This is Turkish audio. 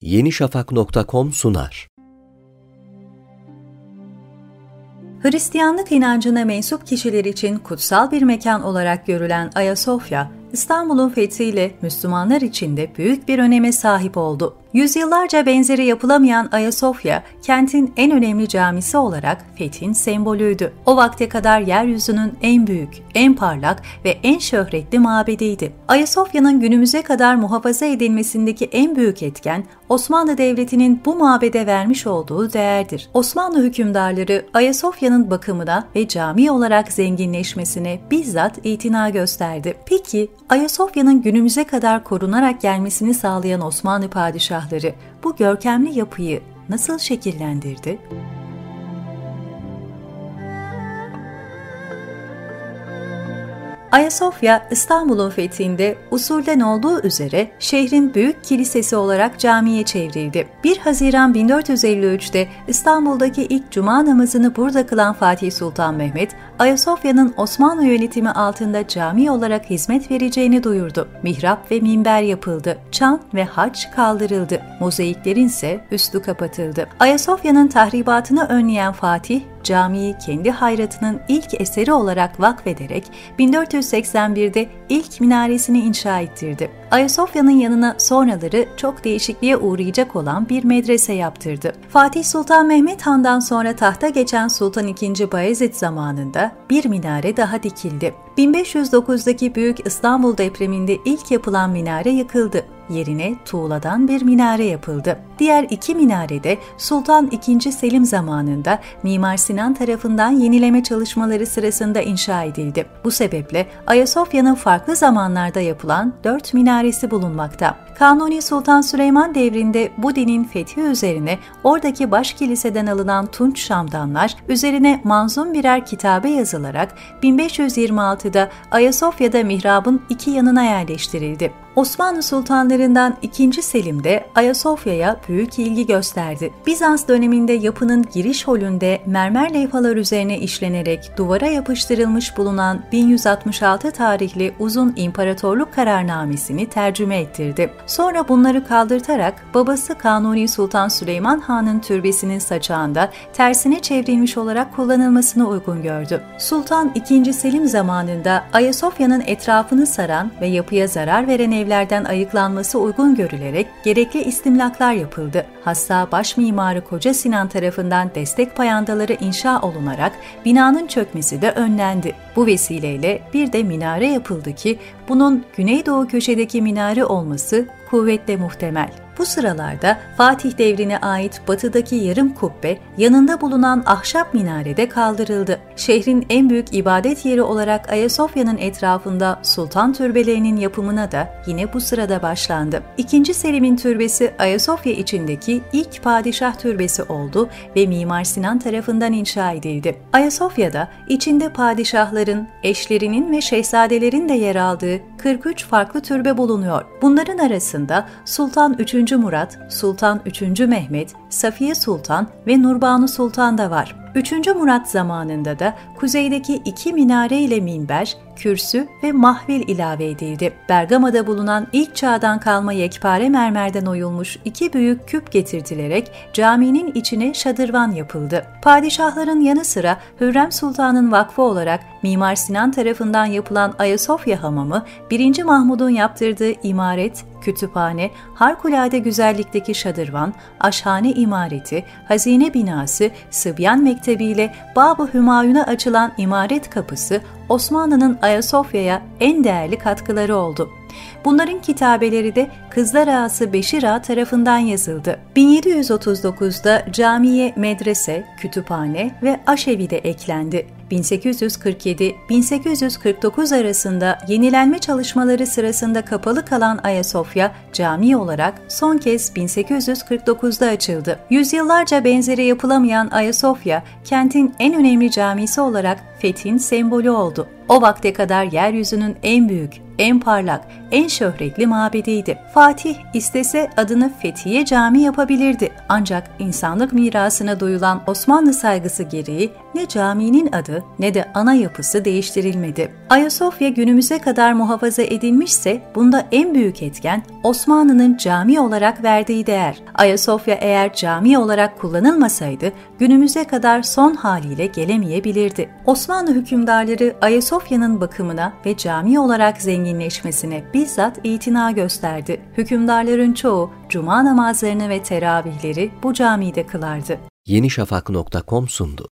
yenişafak.com sunar. Hristiyanlık inancına mensup kişiler için kutsal bir mekan olarak görülen Ayasofya, İstanbul'un fethiyle Müslümanlar için de büyük bir öneme sahip oldu. Yüzyıllarca benzeri yapılamayan Ayasofya, kentin en önemli camisi olarak fethin sembolüydü. O vakte kadar yeryüzünün en büyük, en parlak ve en şöhretli mabediydi. Ayasofya'nın günümüze kadar muhafaza edilmesindeki en büyük etken, Osmanlı Devleti'nin bu mabede vermiş olduğu değerdir. Osmanlı hükümdarları Ayasofya'nın bakımına ve cami olarak zenginleşmesine bizzat itina gösterdi. Peki Ayasofya'nın günümüze kadar korunarak gelmesini sağlayan Osmanlı padişahları bu görkemli yapıyı nasıl şekillendirdi? Ayasofya, İstanbul'un fethinde usulden olduğu üzere şehrin büyük kilisesi olarak camiye çevrildi. 1 Haziran 1453'te İstanbul'daki ilk cuma namazını burada kılan Fatih Sultan Mehmet, Ayasofya'nın Osmanlı yönetimi altında cami olarak hizmet vereceğini duyurdu. Mihrap ve minber yapıldı. Çan ve haç kaldırıldı. Mozaiklerin ise üstü kapatıldı. Ayasofya'nın tahribatını önleyen Fatih, camiyi kendi hayratının ilk eseri olarak vakfederek 1481'de ilk minaresini inşa ettirdi. Ayasofya'nın yanına sonraları çok değişikliğe uğrayacak olan bir medrese yaptırdı. Fatih Sultan Mehmet Han'dan sonra tahta geçen Sultan II. Bayezid zamanında bir minare daha dikildi. 1509'daki Büyük İstanbul depreminde ilk yapılan minare yıkıldı. Yerine tuğladan bir minare yapıldı. Diğer iki minare de Sultan II. Selim zamanında Mimar Sinan tarafından yenileme çalışmaları sırasında inşa edildi. Bu sebeple Ayasofya'nın farklı zamanlarda yapılan dört minaresi bulunmakta. Kanuni Sultan Süleyman devrinde bu dinin fethi üzerine oradaki baş kiliseden alınan tunç şamdanlar üzerine manzum birer kitabe yazılarak 1526'da Ayasofya'da mihrabın iki yanına yerleştirildi. Osmanlı sultanlarından 2. Selim de Ayasofya'ya büyük ilgi gösterdi. Bizans döneminde yapının giriş holünde mermer levhalar üzerine işlenerek duvara yapıştırılmış bulunan 1166 tarihli uzun imparatorluk kararnamesini tercüme ettirdi. Sonra bunları kaldırtarak babası Kanuni Sultan Süleyman Han'ın türbesinin saçağında tersine çevrilmiş olarak kullanılmasını uygun gördü. Sultan II. Selim zamanında Ayasofya'nın etrafını saran ve yapıya zarar veren ev evlerden ayıklanması uygun görülerek gerekli istimlaklar yapıldı. Hassa baş mimarı Koca Sinan tarafından destek payandaları inşa olunarak binanın çökmesi de önlendi. Bu vesileyle bir de minare yapıldı ki bunun güneydoğu köşedeki minare olması kuvvetle muhtemel. Bu sıralarda Fatih devrine ait batıdaki yarım kubbe yanında bulunan ahşap minarede kaldırıldı. Şehrin en büyük ibadet yeri olarak Ayasofya'nın etrafında sultan türbelerinin yapımına da yine bu sırada başlandı. İkinci Selim'in türbesi Ayasofya içindeki ilk padişah türbesi oldu ve Mimar Sinan tarafından inşa edildi. Ayasofya'da içinde padişahların, eşlerinin ve şehzadelerin de yer aldığı 43 farklı türbe bulunuyor. Bunların arasında Sultan 3. Murat, Sultan 3. Mehmet, Safiye Sultan ve Nurbanu Sultan da var. 3. Murat zamanında da kuzeydeki iki minare ile minber, kürsü ve mahvil ilave edildi. Bergama'da bulunan ilk çağdan kalma yekpare mermerden oyulmuş iki büyük küp getirtilerek caminin içine şadırvan yapıldı. Padişahların yanı sıra Hürrem Sultan'ın vakfı olarak Mimar Sinan tarafından yapılan Ayasofya Hamamı, 1. Mahmud'un yaptırdığı imaret, kütüphane, harikulade güzellikteki şadırvan, aşhane imareti, hazine binası, Sıbyan Mektebi ile Bab-ı Hümayun'a açılan imaret kapısı Osmanlı'nın Ayasofya'ya en değerli katkıları oldu. Bunların kitabeleri de Kızlar Ağası Beşir Ağa tarafından yazıldı. 1739'da camiye medrese, kütüphane ve aşevi de eklendi. 1847-1849 arasında yenilenme çalışmaları sırasında kapalı kalan Ayasofya cami olarak son kez 1849'da açıldı. Yüzyıllarca benzeri yapılamayan Ayasofya, kentin en önemli camisi olarak fethin sembolü oldu. O vakte kadar yeryüzünün en büyük, en parlak, en şöhretli mabediydi. Fatih istese adını Fethiye Cami yapabilirdi. Ancak insanlık mirasına duyulan Osmanlı saygısı gereği ne caminin adı ne de ana yapısı değiştirilmedi. Ayasofya günümüze kadar muhafaza edilmişse bunda en büyük etken Osmanlı'nın cami olarak verdiği değer. Ayasofya eğer cami olarak kullanılmasaydı günümüze kadar son haliyle gelemeyebilirdi. Osmanlı hükümdarları Ayasofya'nın bakımına ve cami olarak zenginleşmesine bizzat itina gösterdi. Hükümdarların çoğu cuma namazlarını ve teravihleri bu camide kılardı. yenişafak.com sundu.